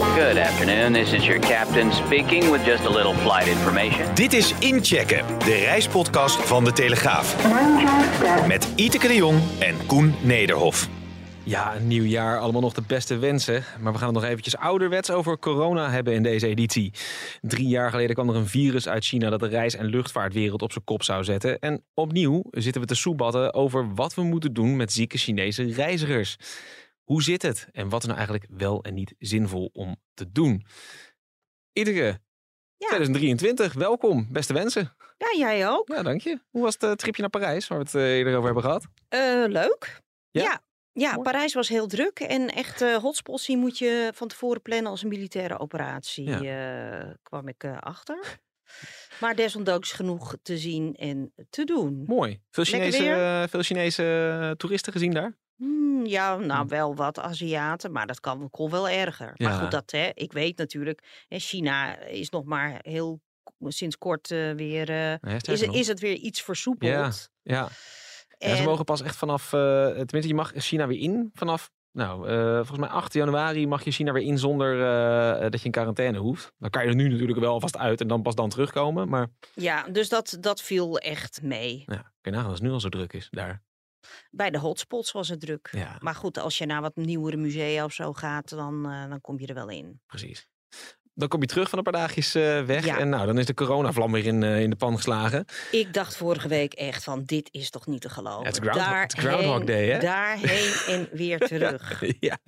Good afternoon. This is your captain speaking with just a little flight information. Dit is Inchecken, de reispodcast van De Telegraaf. Met Iteke de Jong en Koen Nederhof. Ja, een nieuw jaar, allemaal nog de beste wensen. Maar we gaan het nog eventjes ouderwets over corona hebben in deze editie. Drie jaar geleden kwam er een virus uit China dat de reis- en luchtvaartwereld op zijn kop zou zetten. En opnieuw zitten we te soebatten over wat we moeten doen met zieke Chinese reizigers. Hoe zit het en wat is nou eigenlijk wel en niet zinvol om te doen? Iedere 2023, welkom, beste wensen. Ja, jij ook. Ja, dank je. Hoe was het eh, tripje naar Parijs, waar we het eh, eerder over hebben gehad? Eh, leuk. Ja? Ja, ja. Parijs was heel druk. En echt eh hotspots die moet je van tevoren plannen als een militaire operatie. kwam ik achter. Maar desondanks genoeg te zien en te doen. Mooi. Veel Chinese, eh, veel Chinese eh, toeristen gezien daar? Hmm, ja, nou Hm. wel wat Aziaten, maar dat kan, kon wel erger. Ja. Maar goed, dat, hè, ik weet natuurlijk, China is nog maar heel sinds kort eh, weer, is, het- nog. is het weer iets versoepeld. Ja. Ja. Ze En- mogen pas echt vanaf, tenminste je mag China weer in vanaf, nou eh, volgens mij 8 januari mag je China weer in zonder eh, dat je in quarantaine hoeft. Dan kan je er nu natuurlijk wel alvast uit en dan pas dan terugkomen. Maar Ja, dus dat, dat viel echt mee. ja, kun je nagaan als het nu al zo druk is daar. Bij de hotspots was het druk. Ja, Maar goed, als je naar wat nieuwere musea of zo gaat, dan, eh, dan kom je er wel in. precies. Dan kom je terug van een paar dagjes eh, weg Ja. en nou, dan is de coronavlam weer in, eh, in de pan geslagen. Ik dacht vorige week echt van, dit is toch niet te geloven. Het is Groundhog- het is Groundhog Day, hè? Daarheen en weer terug. ja,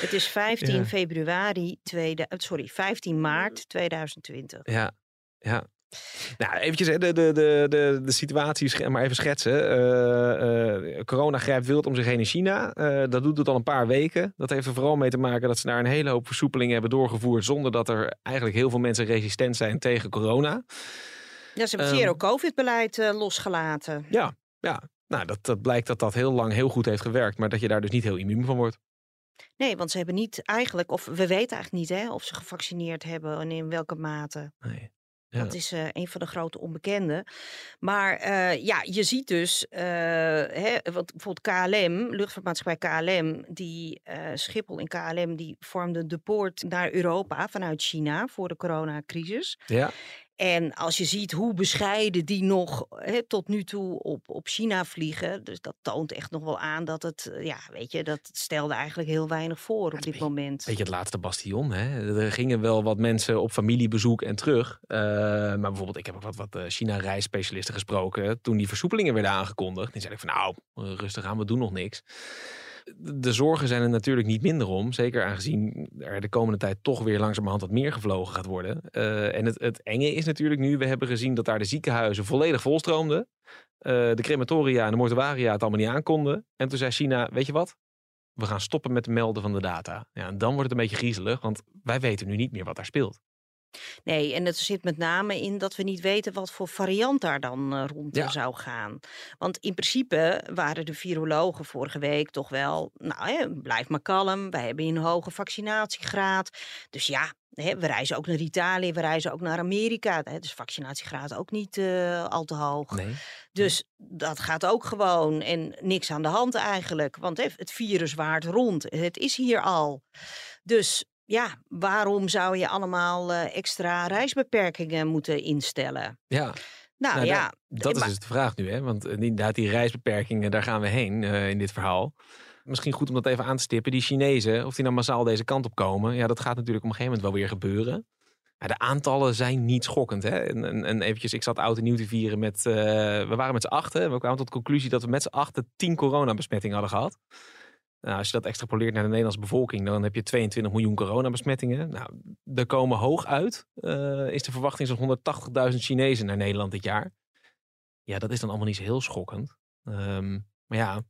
Het is 15 Ja. februari, tweede, sorry, 15 maart 2020. Ja, ja. Nou, eventjes hè, de, de, de, de, de situatie maar even schetsen. Eh, eh, corona grijpt wild om zich heen in China. Eh, dat doet het al een paar weken. Dat heeft er vooral mee te maken dat ze daar een hele hoop versoepelingen hebben doorgevoerd... zonder dat er eigenlijk heel veel mensen resistent zijn tegen corona. Ja, ze hebben het Ehm. zero-covid-beleid losgelaten. Ja, ja. Nou, dat, dat blijkt dat dat heel lang heel goed heeft gewerkt... maar dat je daar dus niet heel immuun van wordt. Nee, want ze hebben niet eigenlijk, of we weten eigenlijk niet hè, of ze gevaccineerd hebben en in welke mate. Nee. Ja. Dat is eh, een van de grote onbekenden. Maar eh, ja, je ziet dus, eh, hè, want bijvoorbeeld KLM, luchtvaartmaatschappij KLM, die Schiphol en KLM, die vormden de poort naar Europa vanuit China voor de coronacrisis. Ja, En als je ziet hoe bescheiden die nog tot nu toe op, op China vliegen, dus dat toont echt nog wel aan dat het, eh, ja, weet je, dat stelde eigenlijk heel weinig voor op dit moment. Weet je, het laatste bastion. Hè? Er gingen wel wat mensen op familiebezoek en terug. Eh, maar bijvoorbeeld, ik heb ook wat, wat eh, China-reisspecialisten gesproken. Toen die versoepelingen werden aangekondigd. Die zeiden van nou, rustig aan, we doen nog niks. De zorgen zijn er natuurlijk niet minder om. Zeker aangezien er de komende tijd toch weer langzamerhand wat meer gevlogen gaat worden. Eh, en het, het enge is natuurlijk nu, we hebben gezien dat daar de ziekenhuizen volledig volstroomden. Eh, de crematoria en de mortuaria het allemaal niet aankonden. En toen zei China, weet je wat? we gaan stoppen met het melden van de data. Ja, en dan wordt het een beetje griezelig, want wij weten nu niet meer wat daar speelt. Nee, en het zit met name in dat we niet weten wat voor variant daar dan eh, rond Ja. zou gaan. Want in principe waren de virologen vorige week toch wel, nou hè, blijf maar kalm, wij hebben een hoge vaccinatiegraad. Dus ja, hè, we reizen ook naar Italië, we reizen ook naar Amerika. Hè, dus vaccinatiegraad ook niet eh, al te hoog. Nee. Dus dat gaat ook gewoon en niks aan de hand eigenlijk. Want hè, het virus waart rond. Het is hier al. Dus ja, waarom zou je allemaal eh, extra reisbeperkingen moeten instellen? Ja, Nou, nou, ja, dat, dat is maar- dus de vraag nu. Hè? Want eh, inderdaad, die reisbeperkingen, daar gaan we heen eh, in dit verhaal. Misschien goed om dat even aan te stippen. Die Chinezen, of die nou massaal deze kant op komen. Ja, dat gaat natuurlijk op een gegeven moment wel weer gebeuren. De aantallen zijn niet schokkend. Hè? En, en, en eventjes, ik zat oud en nieuw te vieren met... we waren met z'n achten. en We kwamen tot de conclusie dat we met z'n achten tien coronabesmettingen hadden gehad. Nou, als je dat extrapoleert naar de Nederlandse bevolking, dan heb je 22 miljoen coronabesmettingen. Nou, er komen hoog uit, eh, is de verwachting zo'n 180.000 Chinezen naar Nederland dit jaar. Ja, dat is dan allemaal niet zo heel schokkend. Ehm, maar ja,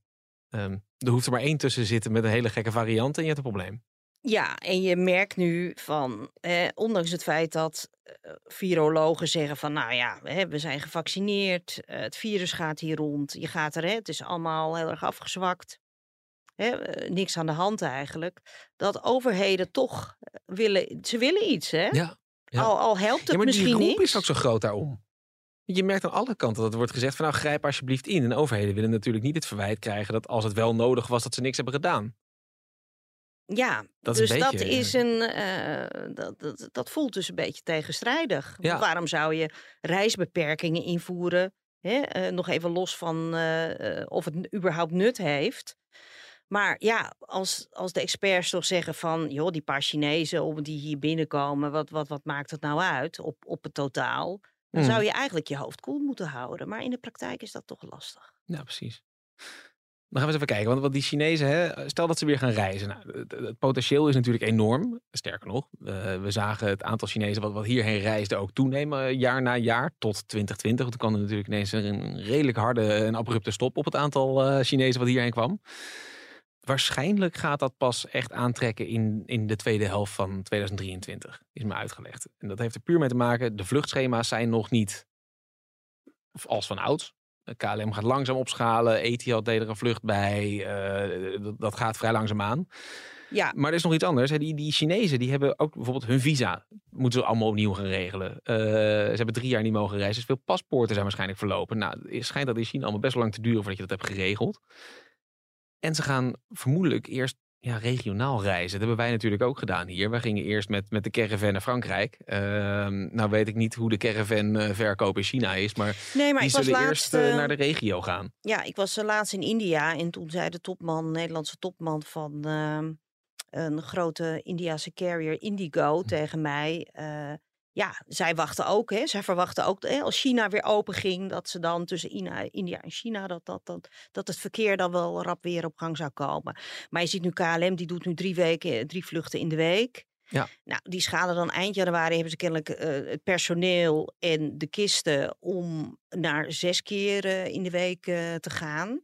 ehm, er hoeft er maar één tussen te zitten met een hele gekke variant en je hebt een probleem. Ja, en je merkt nu van, ondanks het feit dat eh, virologen zeggen van, nou ja, hè, we zijn gevaccineerd, eh, het virus gaat hier rond, je gaat er, hè, het is allemaal heel erg afgezwakt, hè, eh, niks aan de hand eigenlijk, dat overheden toch eh, willen, ze willen iets, hè? Ja. ja. Al, al helpt het ja, maar die misschien roep niet. is ook zo groot daarom. Je merkt aan alle kanten dat er wordt gezegd van nou grijp alsjeblieft in. En overheden willen natuurlijk niet het verwijt krijgen dat als het wel nodig was dat ze niks hebben gedaan. Ja, Dat is dus een dat is een, eh, dat, dat, dat voelt dus een beetje tegenstrijdig. Ja. Waarom zou je reisbeperkingen invoeren? Hè? nog even los van of het überhaupt nut heeft. Maar ja, als, als de experts toch zeggen van, joh, die paar Chinezen die hier binnenkomen, wat, wat, wat maakt het nou uit op, op het totaal? Dan zou je eigenlijk je hoofd koel moeten houden. Maar in de praktijk is dat toch lastig. Ja, precies. Dan gaan we eens even kijken. Want, want die Chinezen, hè, stel dat ze weer gaan reizen. Nou, het, het potentieel is natuurlijk enorm. Sterker nog, we zagen het aantal Chinezen wat, wat hierheen reisde ook toenemen eh, jaar na jaar tot 2020. Toen kwam er natuurlijk ineens een redelijk harde en abrupte stop op het aantal eh, Chinezen wat hierheen kwam. Waarschijnlijk gaat dat pas echt aantrekken in, in de tweede helft van 2023, is me uitgelegd. En dat heeft er puur mee te maken, de vluchtschema's zijn nog niet als van ouds. KLM gaat langzaam opschalen. Etihad deed er een vlucht bij. eh, dat, dat gaat vrij langzaam aan. Ja, Maar er is nog iets anders. Hè. Die, die Chinezen die hebben ook bijvoorbeeld hun visa. Moeten ze allemaal opnieuw gaan regelen. Eh, ze hebben drie jaar niet mogen reizen. Dus veel paspoorten zijn waarschijnlijk verlopen. Nou, het schijnt dat in China allemaal best wel lang te duren voordat je dat hebt geregeld. En ze gaan vermoedelijk eerst ja, regionaal reizen. Dat hebben wij natuurlijk ook gedaan hier. Wij gingen eerst met, met de caravan naar Frankrijk. Ehm, nou weet ik niet hoe de caravan eh, verkoop in China is. Maar nee, maar die zullen laatst... eerst eh, naar de regio gaan. Ja, ik was eh, laatst in India en toen zei de topman, Nederlandse topman van ehm, een grote Indiase carrier Indigo tegen mij. Eh, ja, zij wachten ook, hè, zij verwachten ook hè, als China weer open ging, dat ze dan tussen India en China, dat, dat, dat, dat het verkeer dan wel rap weer op gang zou komen. Maar je ziet nu KLM, die doet nu drie, weken, drie vluchten in de week. Ja. Nou, die schalen dan eind januari hebben ze kennelijk eh, het personeel en de kisten om naar zes keer eh, in de week eh, te gaan.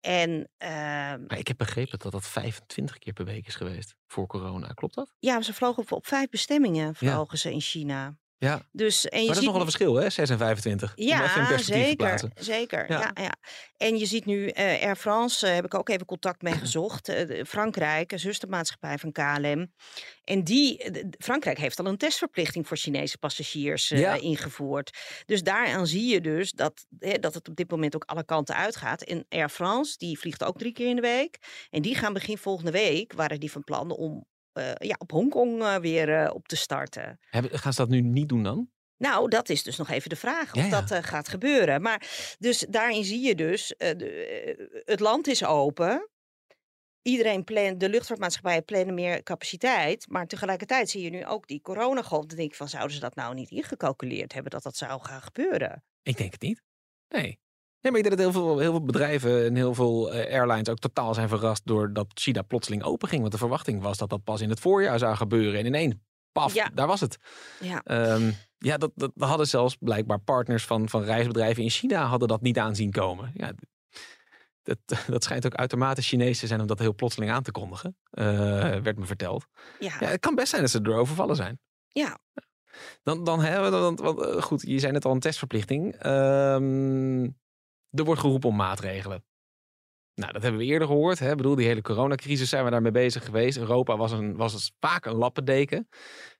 En ehm, Maar ik heb begrepen dat dat 25 keer per week is geweest voor corona. Klopt dat? ja, ze vlogen op, op vijf bestemmingen vlogen ze in China. Ja. Dus, en je Maar dat is ziet nog wel een verschil, hè? 6 en 25. Om even in Ja, zeker. zeker Ja. ja. Ja, En je ziet nu eh, Air France, eh, heb ik ook even contact mee gezocht. de- Frankrijk, een zustermaatschappij van KLM. En die, Frankrijk heeft al een testverplichting voor Chinese passagiers Ja. ingevoerd. Dus daaraan zie je dus dat, hè, dat het op dit moment ook alle kanten uitgaat. En Air France, die vliegt ook drie keer in de week. En die gaan begin volgende week, waren die van plan om ja, op Hongkong eh, weer eh, op te starten. Hebben, gaan ze dat nu niet doen dan? Nou, dat is dus nog even de vraag of Ja, ja. dat eh, gaat gebeuren. Maar dus daarin zie je dus, eh, de, eh, het land is open. Iedereen plant, de luchtvaartmaatschappijen plannen meer capaciteit. Maar tegelijkertijd zie je nu ook die coronagolf. Dan denk ik van, zouden ze dat nou niet ingecalculeerd hebben dat dat zou gaan gebeuren? Ik denk het niet. Nee. Nee, maar ik denk dat heel veel, heel veel bedrijven en heel veel eh, airlines ook totaal zijn verrast doordat China plotseling open ging. Want de verwachting was dat dat pas in het voorjaar zou gebeuren. En ineens, paf, Ja. daar was het. Ja, Ehm, ja, dat, dat hadden zelfs blijkbaar partners van, van reisbedrijven in China hadden dat niet aanzien komen. Ja, dat, dat schijnt ook uitermate Chinees te zijn om dat heel plotseling aan te kondigen. eh, werd me verteld. ja, Ja, het kan best zijn dat ze er overvallen zijn. ja. Dan, dan hebben we, want, eh, goed, je zei net al een testverplichting. Ehm, er wordt geroepen om maatregelen. Nou, dat hebben we eerder gehoord. Hè? Ik bedoel, die hele coronacrisis zijn we daarmee bezig geweest. Europa was, een, was vaak een lappendeken.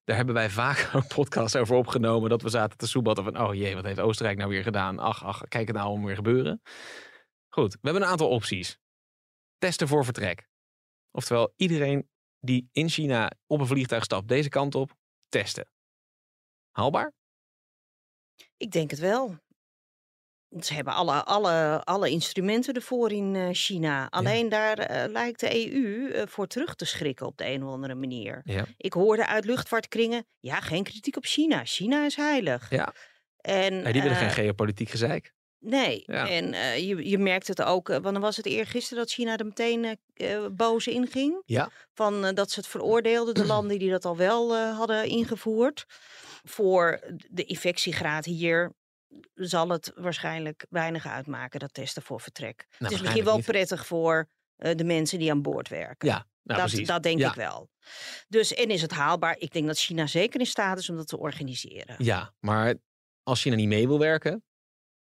Daar hebben wij vaak een podcast over opgenomen. Dat we zaten te soebatten van, oh jee, wat heeft Oostenrijk nou weer gedaan? Ach, ach, kijk het nou om weer gebeuren. Goed, we hebben een aantal opties. Testen voor vertrek. Oftewel, iedereen die in China op een vliegtuig stapt, deze kant op, testen. Haalbaar? Ik denk het wel. Ze hebben alle, alle, alle instrumenten ervoor in eh, China. Alleen daar eh, lijkt de EU eh, voor terug te schrikken op de een of andere manier. Ja. Ik hoorde uit luchtvaartkringen, ja, geen kritiek op China. China is heilig. Ja. En, Nee, die willen geen geopolitiek gezeik. Nee, Ja. en je, je merkt het ook, want dan was het eergisteren dat China er meteen boos inging. Ja. Van dat ze het veroordeelden, de landen die dat al wel hadden ingevoerd. Voor de infectiegraad hier zal het waarschijnlijk weinig uitmaken, dat testen voor vertrek. het is misschien wel niet. prettig voor eh, de mensen die aan boord werken. Ja, Nou, dat, dat denk Ja. ik wel. Dus, en is het haalbaar? Ik denk dat China zeker in staat is om dat te organiseren. Ja, maar als China niet mee wil werken,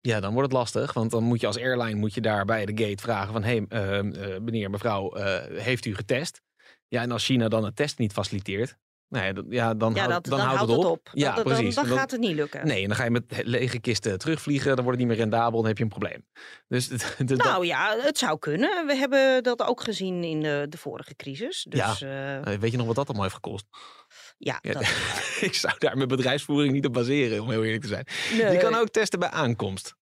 ja, dan wordt het lastig. Want dan moet je als airline moet je daar bij de gate vragen van... hé, hey, eh, eh, meneer, mevrouw, eh, heeft u getest? Ja, en als China dan het test niet faciliteert... Nou ja, dan, ja, houdt, dan, dan, houdt het op. Ja, Ja, dan, precies. Dan, gaat het niet lukken. Nee, en dan ga je met lege kisten terugvliegen. Dan wordt het niet meer rendabel, dan heb je een probleem. Dus, Nou ja, het zou kunnen. We hebben dat ook gezien in de, de vorige crisis. Dus ja, eh, weet je nog wat dat allemaal heeft gekost? ja, Ja, dat, ik zou daar mijn bedrijfsvoering niet op baseren, om heel eerlijk te zijn. Je nee. kan ook testen bij aankomst.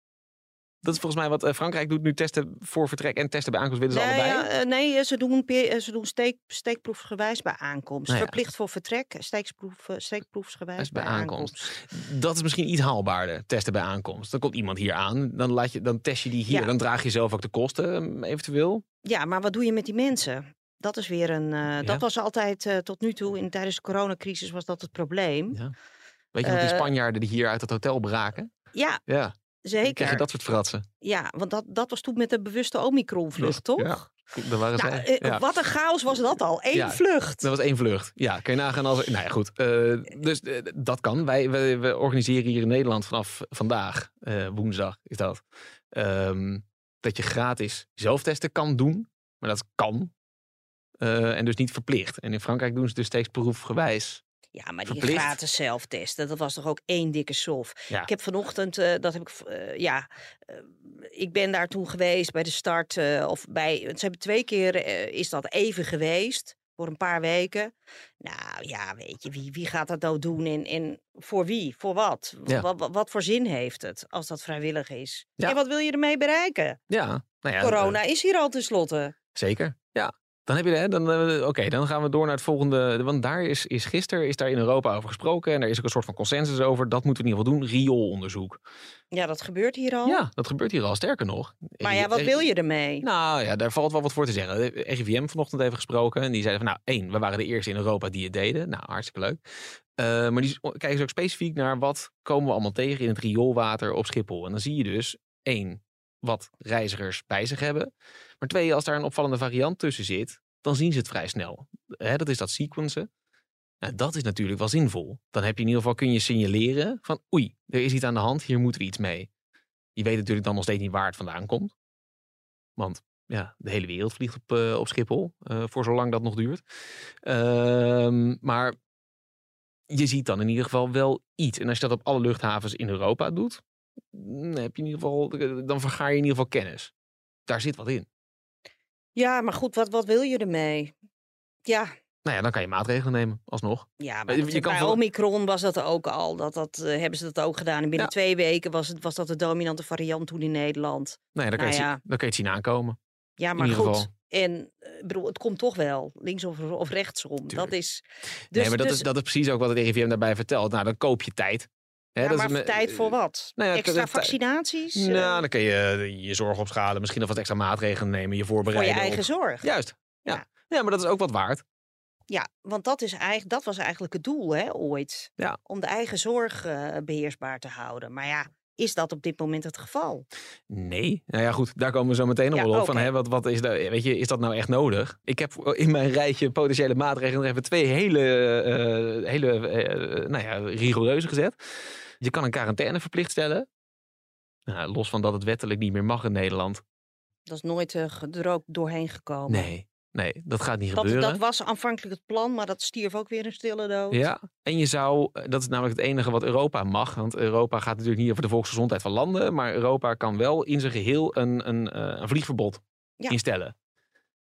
Dat is volgens mij wat eh, Frankrijk doet nu. Testen voor vertrek en testen bij aankomst willen ze Nee, allebei. ja, eh, nee, eh, ze doen, eh, ze doen steek, steekproefsgewijs bij aankomst. Nou ja. Verplicht voor vertrek, steekproef, eh, steekproefsgewijs bij, bij aankomst. aankomst. Dat is misschien iets haalbaarder, testen bij aankomst. Dan komt iemand hier aan, dan, laat je, dan test je die hier. Ja. Dan draag je zelf ook de kosten eh, eventueel. Ja, maar wat doe je met die mensen? Dat is weer een. eh, Dat was altijd eh, tot nu toe, in, tijdens de coronacrisis, was dat het probleem. Ja. Weet je nog die Eh, Spanjaarden die hier uit het hotel braken? Ja, Ja, zeker. krijg je dat soort fratsen. Ja, want dat, dat was toen met de bewuste Omicron-vlucht, toch? Ja. Daar waren Nou, zij. eh, Ja. Wat een chaos was dat al. Eén Ja, vlucht. Dat was één vlucht. Ja, kun je nagaan als... Nou ja, goed. eh, dus eh, dat kan. Wij, we, we organiseren hier in Nederland vanaf vandaag, woensdag is dat, ehm, dat je gratis zelftesten kan doen. Maar dat kan. En dus niet verplicht. En in Frankrijk doen ze dus steeds proefgewijs. Ja, maar die Verplicht. gratis zelftesten, dat was toch ook één dikke sof. Ja. Ik heb vanochtend, eh, dat heb ik, eh, ja, eh, ik ben daar toen geweest bij de start. of bij, ze hebben twee keer, is dat even geweest, voor een paar weken. Nou ja, weet je, wie, wie gaat dat nou doen en, en voor wie, voor wat? Ja. Wat, wat? voor zin heeft het als dat vrijwillig is? Ja. En wat wil je ermee bereiken? Ja, nou ja, Corona is hier al tenslotte. zeker. Ja. Dan heb je hè, dan, eh, oké, dan gaan we door naar het volgende. Want daar is, is gisteren is daar in Europa over gesproken. En daar is ook een soort van consensus over. Dat moeten we in ieder geval doen. Rioolonderzoek. Ja, dat gebeurt hier al. Ja, dat gebeurt hier al. Sterker nog. Maar ja, wat wil je ermee? Nou ja, daar valt wel wat voor te zeggen. De RIVM vanochtend even gesproken. En die zeiden van, nou één, we waren de eerste in Europa die het deden. Nou, hartstikke leuk. Eh, maar die kijken dus ook specifiek naar wat komen we allemaal tegen in het rioolwater op Schiphol. En dan zie je dus, één, wat reizigers bij zich hebben. Maar twee, als daar een opvallende variant tussen zit, dan zien ze het vrij snel. Dat is dat sequencen. Nou, dat is natuurlijk wel zinvol. Dan heb je in ieder geval kun je signaleren van oei, er is iets aan de hand, hier moeten we iets mee. Je weet natuurlijk dan nog steeds niet waar het vandaan komt. Want ja, de hele wereld vliegt op, eh, op Schiphol. eh, voor zolang dat nog duurt. Ehm, maar je ziet dan in ieder geval wel iets. En als je dat op alle luchthavens in Europa doet, dan, heb je in ieder geval, dan vergaar je in ieder geval kennis. Daar zit wat in. Ja, maar goed, wat, wat wil je ermee? Ja, Nou ja, dan kan je maatregelen nemen, alsnog. Ja, Eh, maar je dat- kan bij Omicron was dat ook al. Dat, dat, eh, hebben ze dat ook gedaan. En binnen Ja. twee weken was, het, was dat de dominante variant toen in Nederland. Ja, dan, kan je Nou ja. zien- dan kan je het zien aankomen. Ja, maar goed. geval. En eh, bedoel, het komt toch wel. Links of, of rechtsom. Dat is... Dus, nee, maar dat, dus- is, dat is precies ook wat het RIVM daarbij vertelt. Nou, dan koop je tijd. Hè, ja, dat maar is een- tijd voor wat? nou ja, Extra vaccinaties? eh, Nou, dan kun je je zorg opschalen. Misschien nog wat extra maatregelen nemen. Je voor voorbereiden. je eigen op- zorg. Juist. Ja. Ja. ja, maar dat is ook wat waard. Ja, want dat, is eigenlijk, dat was eigenlijk het doel hè, ooit. Ja. Om de eigen zorg eh, beheersbaar te houden. Maar ja, is dat op dit moment het geval? Nee. Nou ja, goed. Daar komen we zo meteen nog Ja, op. Van, hè, wat, wat is, dat, weet je, is dat nou echt nodig? Ik heb in mijn rijtje potentiële maatregelen even twee hele, eh, hele eh, nou ja, rigoureuze gezet. Je kan een quarantaine verplicht stellen. Nou, los van dat het wettelijk niet meer mag in Nederland. Dat is nooit eh, er ook doorheen gekomen. Nee, nee, dat gaat niet Dat, gebeuren. dat was aanvankelijk het plan, maar dat stierf ook weer een stille dood. Ja, en je zou, eh, dat is namelijk het enige wat Europa mag. Want Europa gaat natuurlijk niet over de volksgezondheid van landen. Maar Europa kan wel in zijn geheel een, een, eh, een vliegverbod Ja. instellen.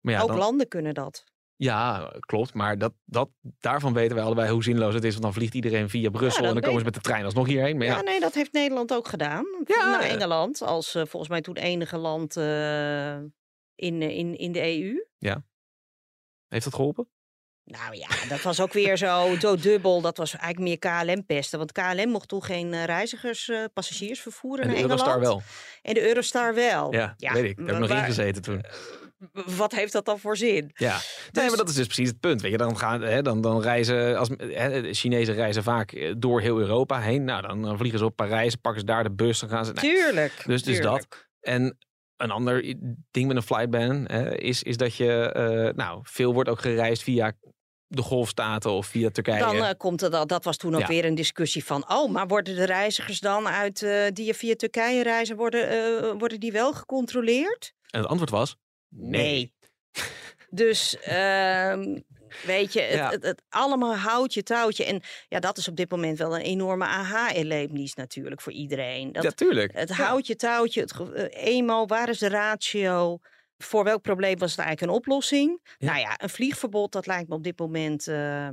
Maar ja, ook dan, landen kunnen dat. Ja, klopt. Maar dat, dat, daarvan weten wij allebei hoe zinloos het is. Want dan vliegt iedereen via Brussel en dan komen ze met de trein alsnog hierheen. Maar Ja. ja, nee, dat heeft Nederland ook gedaan. Ja, Naar. Engeland, als eh, volgens mij toen enige land eh, in, eh, in, in de EU. heeft dat geholpen? Nou ja, dat was ook weer zo, zo dubbel. Dat was eigenlijk meer KLM-pesten. Want KLM mocht toen geen reizigers, passagiers vervoeren En de naar Engeland. Eurostar wel. En de Eurostar wel. Ja, weet ik. Daar heb ik nog waar- ingezeten toen. Wat heeft dat dan voor zin? Ja, nee, Dus- maar dat is dus precies het punt. Weet je, dan, gaan, hè, dan, dan reizen, als, hè, Chinezen reizen vaak eh, door heel Europa heen. Nou, dan, dan vliegen ze op Parijs, pakken ze daar de bus, dan gaan ze. nou, Tuurlijk. Dus, dus dat. En een ander ding met een flightban hè, is, is dat je, eh, nou, veel wordt ook gereisd via de Golfstaten of via Turkije. Dan eh, komt er dat, dat was toen ook Ja. weer een discussie van, oh, maar worden de reizigers dan uit eh, die via Turkije reizen, worden, worden die wel gecontroleerd? En het antwoord was nee. Dus ehm, weet je, het, Ja. het, het allemaal houtje touwtje. En ja, dat is op dit moment wel een enorme aha-erlevenis natuurlijk voor iedereen. Dat, Ja, tuurlijk. Het houtje touwtje, het eh, emo, waar is de ratio? Voor welk probleem was het eigenlijk een oplossing? Ja. Nou ja, een vliegverbod, dat lijkt me op dit moment... eh,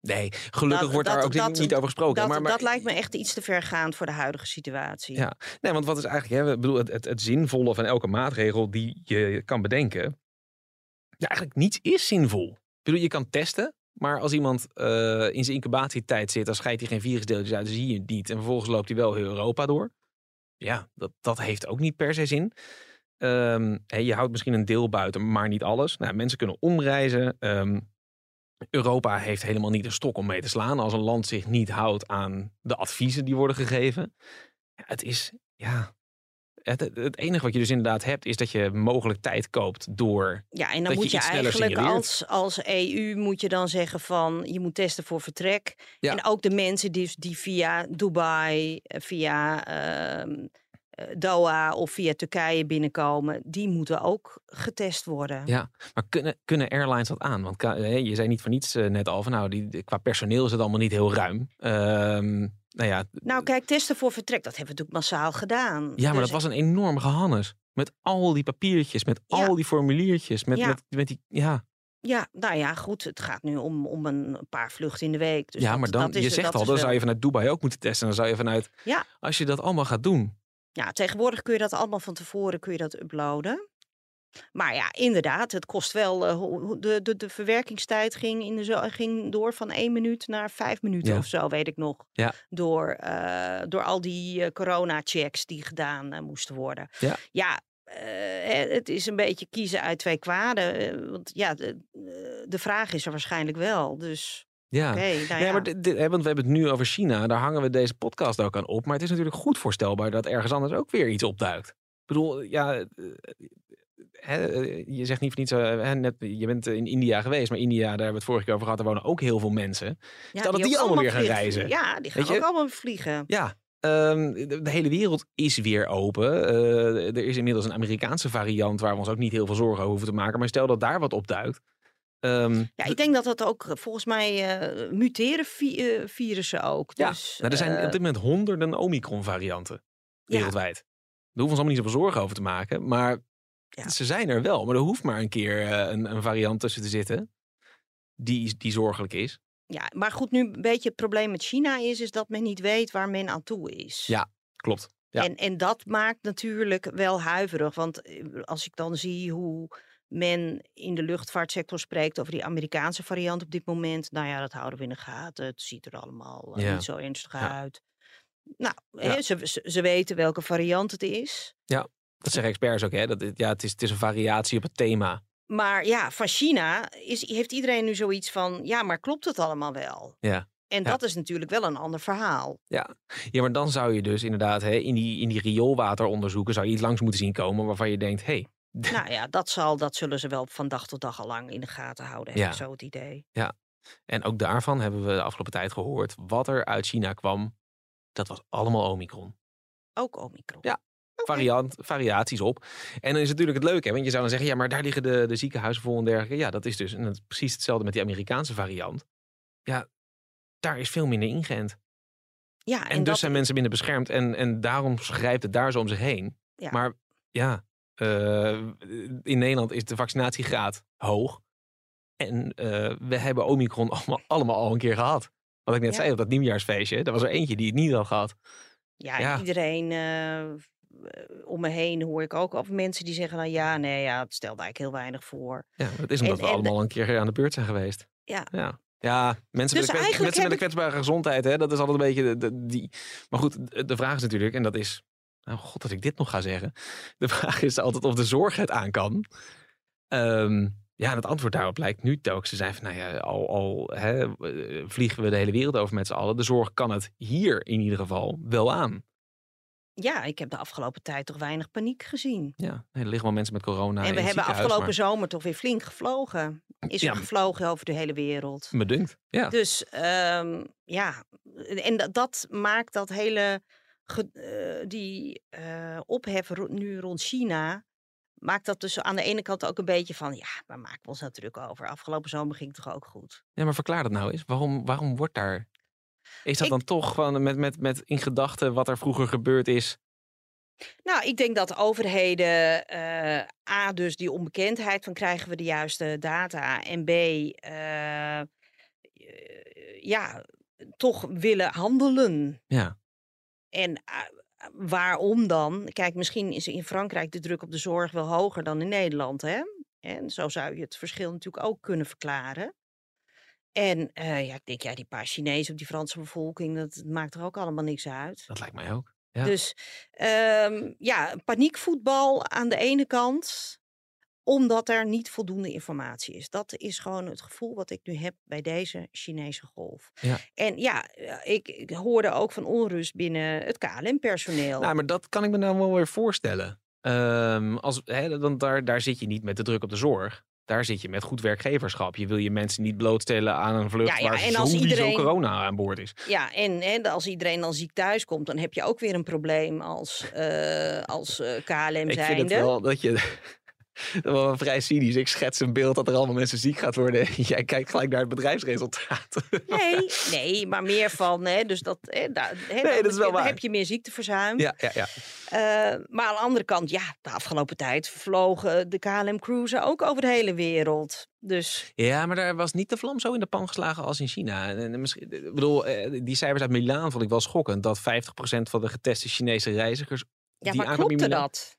Nee, gelukkig Dat- wordt daar ook dat- niet over gesproken. dat, maar, maar, dat lijkt me echt iets te vergaand voor de huidige situatie. Ja. Nee, want wat is eigenlijk hè, bedoel, het, het, het zinvolle van elke maatregel die je kan bedenken? Ja, eigenlijk niets is zinvol. Ik bedoel, je kan testen, maar als iemand eh, in zijn incubatietijd zit, dan scheidt hij geen virusdeeltjes uit, dan zie je het niet. En vervolgens loopt hij wel heel Europa door. Ja, dat, dat heeft ook niet per se zin. Ehm, je houdt misschien een deel buiten, maar niet alles. Nou, mensen kunnen omreizen. Ehm, Europa heeft helemaal niet een stok om mee te slaan als een land zich niet houdt aan de adviezen die worden gegeven. Ja, het is, ja. Het, het- enige wat je dus inderdaad hebt, is dat je mogelijk tijd koopt door. Ja, en dan je moet je eigenlijk als, als EU moet je dan zeggen van je moet testen voor vertrek. Ja. En ook de mensen die, die via Dubai, eh, via ehm, eh, Doha of via Turkije binnenkomen, die moeten ook getest worden. Ja, maar kunnen, kunnen airlines dat aan? Want je zei niet voor niets eh, net al van nou, die, qua personeel is het allemaal niet heel ruim. Ehm, nou ja, Nou kijk, testen voor vertrek, dat hebben we natuurlijk massaal gedaan. ja, maar Dus- dat was een enorm gehannes. Met al die papiertjes, met Ja. al die formuliertjes, met, Ja. met, met die. Ja, Ja, nou ja, goed, het gaat nu om, om een paar vluchten in de week. Dus ja dat- maar dan, dat is, je zegt dat al, dan wel- zou je vanuit Dubai ook moeten testen. Dan zou je vanuit. Ja. Als je dat allemaal gaat doen. Ja, tegenwoordig kun je dat allemaal van tevoren kun je dat uploaden. Maar ja, inderdaad, het kost wel. hoe- hoe- de, de, de verwerkingstijd ging, in de, ging door van één minuut naar vijf minuten Ja. of zo, weet ik nog. Ja. Door, eh, door al die eh, corona-checks die gedaan moesten worden. Ja. ja het is een beetje kiezen uit twee kwaden. want ja, de, de vraag is er waarschijnlijk wel. Dus Ja. nou Nee, ja. maar dit, dit- hè, want we hebben het nu over China. Daar hangen we deze podcast ook aan op. Maar het is natuurlijk goed voorstelbaar dat ergens anders ook weer iets opduikt. Ik bedoel, ja, eh, hè, eh, je zegt niet voor niets, eh, hè, net, je bent in India geweest, maar India, daar hebben we het vorige keer over gehad, daar wonen ook heel veel mensen. ja, stel dat die allemaal weer gaan reizen. Ja, die gaan ook allemaal vliegen. Ja, ehm, de, de hele wereld is weer open. Eh, er is inmiddels een Amerikaanse variant waar we ons ook niet heel veel zorgen over hoeven te maken. Maar stel dat daar wat opduikt. Ehm, Ja, ik denk dat dat ook eh, volgens mij eh, muteren vi- eh, virussen ook. Ja, Dus, nou, er zijn op dit moment honderden Omicron-varianten Ja. wereldwijd. Daar hoeven we ons allemaal niet zoveel zorgen over te maken. Maar Ja. ze zijn er wel. Maar er hoeft maar een keer een, een variant tussen te zitten die, die zorgelijk is. ja, maar goed, nu een beetje het probleem met China is, is dat men niet weet waar men aan toe is. Ja. Klopt. Ja. En, en dat maakt natuurlijk wel huiverig. Want als ik dan zie hoe men in de luchtvaartsector spreekt over die Amerikaanse variant op dit moment. Nou ja, dat houden we in de gaten. Het ziet er allemaal eh, Ja. niet zo ernstig Ja. uit. Nou, Ja. hè, ze, ze, ze weten welke variant het is. Dat zeggen experts ook. Hè? Dat, ja, het, is, het is een variatie op het thema. Maar ja, van China is, heeft iedereen nu zoiets van, ja, maar klopt het allemaal wel? Ja. En Ja. dat is natuurlijk wel een ander verhaal. Ja. ja, maar dan zou je dus inderdaad hè, in, die, in die rioolwateronderzoeken... zou je iets langs moeten zien komen waarvan je denkt... Hey, nou ja, dat, zal, dat zullen ze wel van dag tot dag al lang in de gaten houden, Ja. zo het idee. En ook daarvan hebben we de afgelopen tijd gehoord... wat er uit China kwam, dat was allemaal Omicron. Ook Omicron. Ja. Variant, variaties op. En dan is het natuurlijk het leuke, hè, want je zou dan zeggen, ja, maar daar liggen de, de ziekenhuizen vol en dergelijke. Ja, dat is dus en dat is precies hetzelfde met die Amerikaanse variant. Ja, daar is veel minder ingeënt. Ja, En, en, dus dat, zijn mensen minder beschermd en, en daarom grijpt het daar zo om zich heen. Ja. Maar ja, in Nederland is de vaccinatiegraad hoog. En eh, we hebben Omicron allemaal, allemaal al een keer gehad. Wat ik net Ja. zei op dat nieuwjaarsfeestje, er was er eentje die het niet had gehad. ja, ja. iedereen eh, eh, om me heen hoor ik ook over mensen die zeggen, nou ja, nee, ja, het stelt eigenlijk heel weinig voor. Ja, dat is omdat En- we en- allemaal een keer aan de beurt zijn geweest. Ja. Ja, ja mensen, Dus met, een kwetsbare gezondheid, hè, dat is altijd een beetje de, de- die. Maar goed, de vraag is natuurlijk, en dat is. Nou, god dat ik dit nog ga zeggen. De vraag is altijd of de zorg het aan kan. Ehm, ja, en het antwoord daarop lijkt nu telkens te zijn van, nou ja, al, al hè, vliegen we de hele wereld over met z'n allen. De zorg kan het hier in ieder geval wel aan. Ja, ik heb de afgelopen tijd toch weinig paniek gezien. Ja, er liggen wel mensen met corona en we hebben afgelopen maar- zomer toch weer flink gevlogen. Is Ja, er gevlogen over de hele wereld. Me dunkt. Ja. Dus ehm, ja, en dat, dat maakt dat hele ge- eh, die eh, ophef ro- nu rond China. Maakt dat dus aan de ene kant ook een beetje van, ja, waar maken we ons nou druk over? Afgelopen zomer ging het toch ook goed? ja, maar verklaar dat nou eens. Waarom, waarom wordt daar... Is dat Ik- dan toch gewoon met, met, met in gedachten wat er vroeger gebeurd is? Nou, ik denk dat overheden eh, A, dus die onbekendheid van krijgen we de juiste data. En B, ja, toch willen handelen. Ja. En eh, waarom dan? Kijk, misschien is in Frankrijk de druk op de zorg wel hoger dan in Nederland. Hè? En zo zou je het verschil natuurlijk ook kunnen verklaren. En eh, ja, ik denk, ja, die paar Chinezen of die Franse bevolking, dat, dat maakt er ook allemaal niks uit. Dat lijkt mij ook. Ja. Dus ehm, ja, paniekvoetbal aan de ene kant, omdat er niet voldoende informatie is. Dat is gewoon het gevoel wat ik nu heb bij deze Chinese golf. Ja. En ja, eh, ik, ik hoorde ook van onrust binnen het KLM-personeel. Nou, maar dat kan ik me nou wel weer voorstellen. Ehm, als, hè, want daar, daar zit je niet met de druk op de zorg. Daar zit je met goed werkgeverschap. Je wil je mensen niet blootstellen aan een vlucht Ja, ja, waar en als iedereen- corona aan boord is. Ja, en, en als iedereen dan ziek thuis komt, dan heb je ook weer een probleem als, eh, als eh, KLM Ik zijnde. vind het wel dat je... Wel vrij cynisch. Ik schets een beeld dat er allemaal mensen ziek gaat worden. Jij kijkt gelijk naar het bedrijfsresultaat. Nee, nee, maar meer van, hè, dus dat, hè, daar, hè, Nee, dan dat is wel heb- waar. heb je meer ziekteverzuim. Ja, ja, ja. Eh, maar aan de andere kant, ja, de afgelopen tijd vlogen de KLM-cruisen ook over de hele wereld. Dus Ja, maar daar was niet de vlam zo in de pan geslagen als in China. En, en misschien, ik bedoel, eh, die cijfers uit Milaan vond ik wel schokkend. Dat 50% van de geteste Chinese reizigers... ja, die maar klopte Milaan- dat?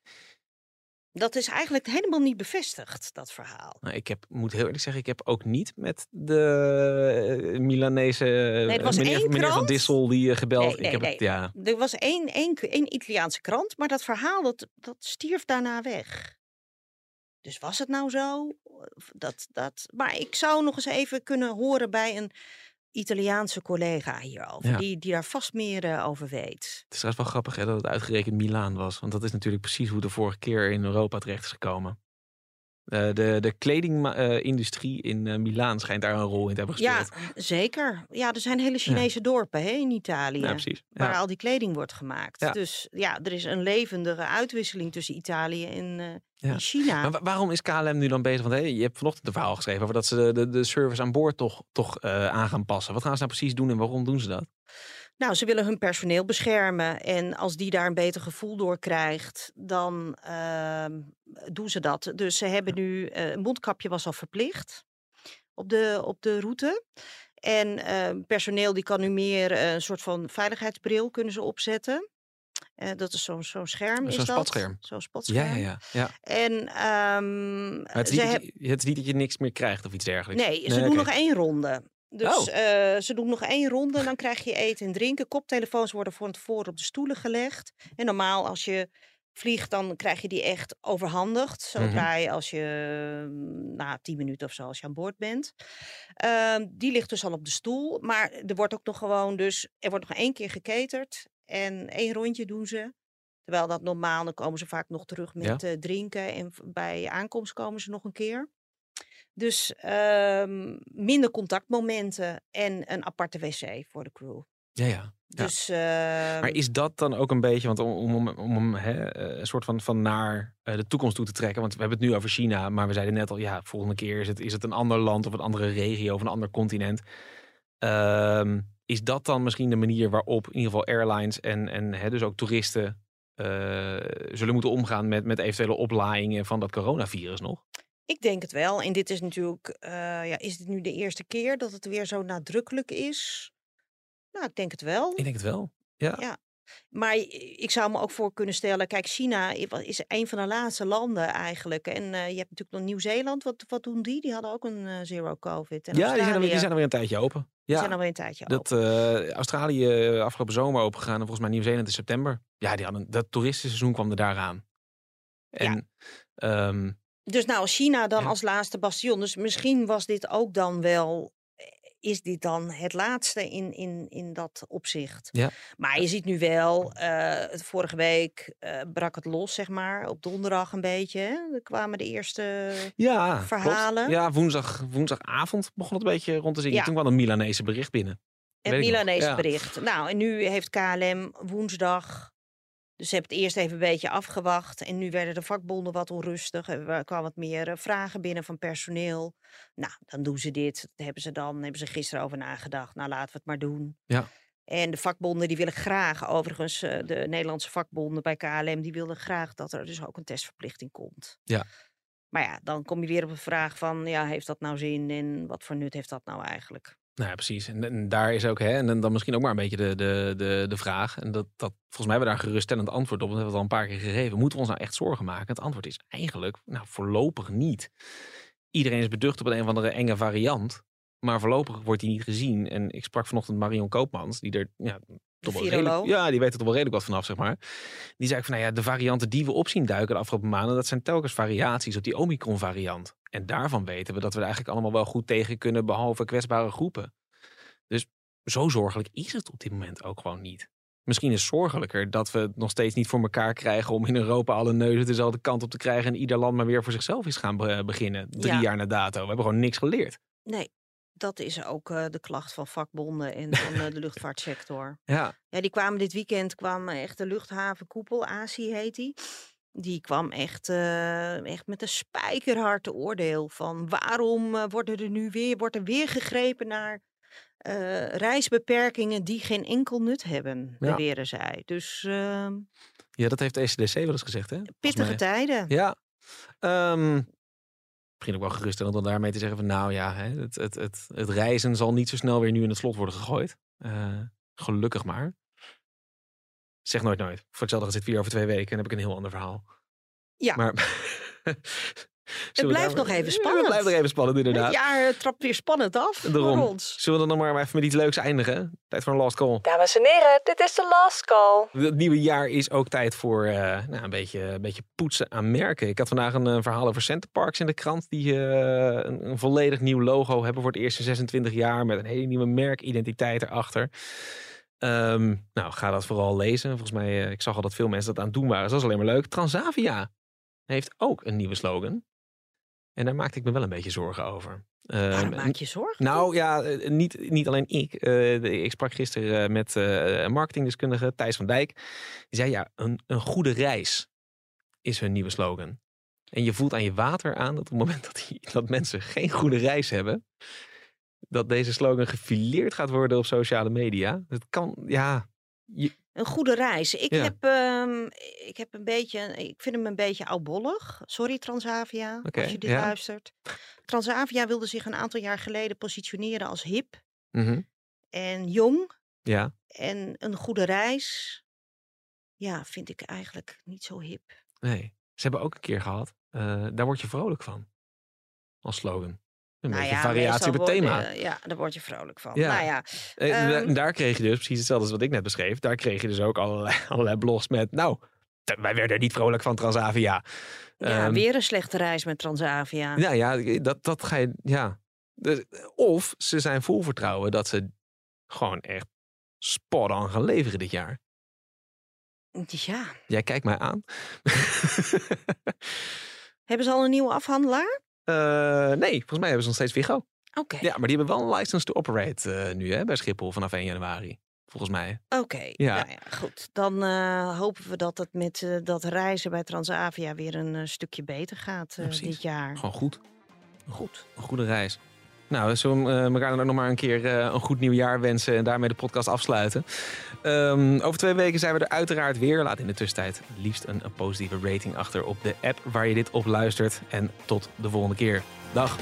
Dat is eigenlijk helemaal niet bevestigd, dat verhaal. Nou, ik heb, moet heel eerlijk zeggen, ik heb ook niet met de eh, Milanese eh, er was meneer, één meneer Van. Dissel die eh, gebeld. Nee, nee, ik heb nee. Het, ja, Er was één, één, één Italiaanse krant, maar dat verhaal dat, dat stierf daarna weg. Dus was het nou zo? Dat, dat, maar ik zou nog eens even kunnen horen bij een Italiaanse collega hierover, Ja. die, die daar vast meer eh, over weet. het is trouwens wel grappig hè, dat het uitgerekend Milaan was. Want dat is natuurlijk precies hoe de vorige keer in Europa terecht is gekomen. Eh, de de kledingindustrie in eh, Milaan schijnt daar een rol in te hebben Ja, gespeeld. zeker. Ja, er zijn hele Chinese dorpen hè, in Italië. Ja, precies. Waar Ja. al die kleding wordt gemaakt. Ja. Dus ja, er is een levendige uitwisseling tussen Italië en, eh, Ja. China. Maar wa- waarom is KLM nu dan bezig? Want hey, je hebt vanochtend een verhaal geschreven over dat ze de, de, de service aan boord toch, toch eh, aan gaan passen. Wat gaan ze nou precies doen en waarom doen ze dat? Nou, ze willen hun personeel beschermen. En als die daar een beter gevoel door krijgt, dan ehm, doen ze dat. Dus ze hebben nu, eh, een mondkapje was al verplicht op de, op de route. En ehm, personeel die kan nu meer eh, een soort van veiligheidsbril kunnen ze opzetten. Eh, dat is zo'n zo'n scherm. is Zo'n dat. spatscherm. Zo'n spatscherm. Ja, ja, ja. ja. En Maar het, is ze niet heb- dat je, het is niet dat je niks meer krijgt of iets dergelijks. Nee, ze doen nog één ronde. Dus Oh. eh, ze doen nog één ronde, dan krijg je eten en drinken. Koptelefoons worden van tevoren op de stoelen gelegd. En normaal als je vliegt, dan krijg je die echt overhandigd. Zodra je als je mm, na tien minuten of zo, als je aan boord bent. Ehm, die ligt dus al op de stoel. Maar er wordt ook nog gewoon dus, er wordt nog één keer geketerd. En één rondje doen ze. Terwijl dat normaal, dan komen ze vaak nog terug met eh, drinken. En bij aankomst komen ze nog een keer. Dus ehm, minder contactmomenten en een aparte wc voor de crew. Ja, ja. Ja. Dus, ehm, Maar is dat dan ook een beetje, want om, om, om, om hè, eh, een soort van, van naar eh, de toekomst toe te trekken. Want we hebben het nu over China, maar we zeiden net al, ja, volgende keer is het, is het een ander land of een andere regio of een ander continent. Ehm, is dat dan misschien de manier waarop in ieder geval airlines en, en hè, dus ook toeristen eh, zullen moeten omgaan met, met eventuele oplaaiingen van dat coronavirus nog? Ik denk het wel. En dit is natuurlijk, eh, ja, is dit nu de eerste keer dat het weer zo nadrukkelijk is? Nou, ik denk het wel. Ik denk het wel. Ja. Ja. Maar ik zou me ook voor kunnen stellen, kijk, China is een van de laatste landen eigenlijk. En eh, je hebt natuurlijk nog Nieuw-Zeeland, wat, wat doen die? Die hadden ook een eh, zero covid. En Ja, die zijn, alweer, die zijn alweer een tijdje open. die Ja, zijn alweer een tijdje dat open. Australië afgelopen zomer open gegaan en volgens mij Nieuw-Zeeland in september. Ja, die hadden, dat toeristenseizoen kwam er daaraan. En ehm, Dus nou, China dan Ja. als laatste bastion. Dus misschien was dit ook dan wel eh, is dit dan het laatste in, in, in dat opzicht. Ja. Maar je ziet nu wel, eh, vorige week eh, brak het los, zeg maar, op donderdag een beetje. Hè? Er kwamen de eerste Ja, klopt. verhalen. Ja, woensdag, woensdagavond begon het een beetje rond te zingen. Ja. Toen kwam een Milanese bericht binnen. Het nog. Milanese Ja. bericht. Nou, en nu heeft KLM woensdag. Dus ze hebben het eerst even een beetje afgewacht. En nu werden de vakbonden wat onrustig. Er kwamen wat meer eh, vragen binnen van personeel. Nou, dan doen ze dit. Dat hebben ze dan, hebben ze gisteren over nagedacht. Nou, laten we het maar doen. Ja. En de vakbonden die willen graag, overigens, eh, de Nederlandse vakbonden bij KLM, die willen graag dat er dus ook een testverplichting komt. Ja. Maar ja, dan kom je weer op de vraag van, ja, heeft dat nou zin en wat voor nut heeft dat nou eigenlijk? Nou ja, precies. En, en daar is ook, hè, en dan misschien ook maar een beetje de, de, de, de vraag. En dat, dat, volgens mij hebben we daar een geruststellend antwoord op. Dat hebben we het al een paar keer gegeven. Moeten we ons nou echt zorgen maken? Het antwoord is eigenlijk, nou, voorlopig niet. Iedereen is beducht op een, een of andere enge variant. Maar voorlopig wordt die niet gezien. En ik sprak vanochtend Marion Koopmans, die er ja, toch wel redelijk, viroloog. ja, die weet er toch wel redelijk wat vanaf, zeg maar. Die zei van, nou ja, de varianten die we op zien duiken de afgelopen maanden, dat zijn telkens variaties op die Omicron variant. En daarvan weten we dat we er eigenlijk allemaal wel goed tegen kunnen, behalve kwetsbare groepen. Dus zo zorgelijk is het op dit moment ook gewoon niet. Misschien is het zorgelijker dat we het nog steeds niet voor elkaar krijgen om in Europa alle neuzen dezelfde kant op te krijgen en ieder land maar weer voor zichzelf is gaan be- beginnen. Drie Ja. jaar na dato. We hebben gewoon niks geleerd. Nee, dat is ook eh, de klacht van vakbonden en van eh, de luchtvaartsector. Ja, Ja, die kwamen dit weekend, kwam echt de luchthavenkoepel, ASI heet die. Die kwam echt, eh, echt met een spijkerhard oordeel van waarom eh, worden er nu weer, wordt er weer gegrepen naar eh, reisbeperkingen die geen enkel nut hebben, Ja. beweren zij. Dus ehm, ja dat heeft de ECDC wel eens gezegd, hè? Pittige tijden. Ja. Ehm misschien ook wel geruststellend om daarmee te zeggen van nou ja, hè, het, het, het, het reizen zal niet zo snel weer nu in het slot worden gegooid. Gelukkig maar. Zeg nooit nooit. Voor hetzelfde zit vier over twee weken en heb ik een heel ander verhaal. Ja. Maar we blijft nog even Ja, spannend. Het blijft nog even spannend, inderdaad. Het jaar eh, trapt weer spannend af Daarom. voor ons. Zullen we dan nog maar even met iets leuks eindigen? Tijd voor een last call. Dames en heren, dit is de last call. Het nieuwe jaar is ook tijd voor eh, nou, een, beetje, een beetje poetsen aan merken. Ik had vandaag een eh, verhaal over Centerparks in de krant. Die eh, een, een volledig nieuw logo hebben voor het eerste 26 jaar. Met een hele nieuwe merkidentiteit erachter. Ehm, nou, ga dat vooral lezen. Volgens mij, eh, ik zag al dat veel mensen dat aan het doen waren. Dus dat is alleen maar leuk. Transavia heeft ook een nieuwe slogan. En daar maakte ik me wel een beetje zorgen over. Waarom Ehm, maak je zorgen? nou ja, eh, niet, niet alleen ik. Eh, ik sprak gisteren met een marketingdeskundige Thijs van Dijk. Die zei ja, een, een goede reis is hun nieuwe slogan. En je voelt aan je water aan dat op het moment dat, die, dat mensen geen goede reis hebben, dat deze slogan gefileerd gaat worden op sociale media. Het kan, ja, je, Een goede reis. Ik, Ja. heb, ehm, ik heb een beetje, ik vind hem een beetje oudbollig. Sorry Transavia, als je dit ja. luistert. Transavia wilde zich een aantal jaar geleden positioneren als hip mhm, en jong. ja, En een goede reis, ja, vind ik eigenlijk niet zo hip. nee. Ze hebben ook een keer gehad, eh, daar word je vrolijk van. Als slogan. Een Nou beetje ja, variatie op het thema. ja, daar word je vrolijk van. Ja. Nou ja, En da- Ehm. daar kreeg je dus precies hetzelfde als wat ik net beschreef. Daar kreeg je dus ook allerlei, allerlei blogs met. Nou, wij werden niet vrolijk van Transavia. ja Ehm, weer een slechte reis met Transavia. Ja, ja, dat, dat ga je. Ja. Dus, of ze zijn vol vertrouwen dat ze gewoon echt spot on gaan leveren dit jaar. ja. Jij kijkt mij aan. Hebben ze al een nieuwe afhandelaar? Eh, nee, volgens mij hebben ze nog steeds Vigo. Oké. Ja, maar die hebben wel een license to operate eh, nu hè, bij Schiphol vanaf 1 januari. Volgens mij. Oké, Ja. nou ja, goed. Dan eh, hopen we dat het met dat reizen bij Transavia weer een stukje beter gaat Ja, dit jaar. Gewoon goed. Goed. Een goede reis. Nou, zullen we eh, elkaar dan ook nog maar een keer eh, een goed nieuwjaar wensen en daarmee de podcast afsluiten. Ehm, over twee weken zijn we er uiteraard weer. Laat in de tussentijd liefst een, een positieve rating achter op de app waar je dit op luistert. En tot de volgende keer. Dag.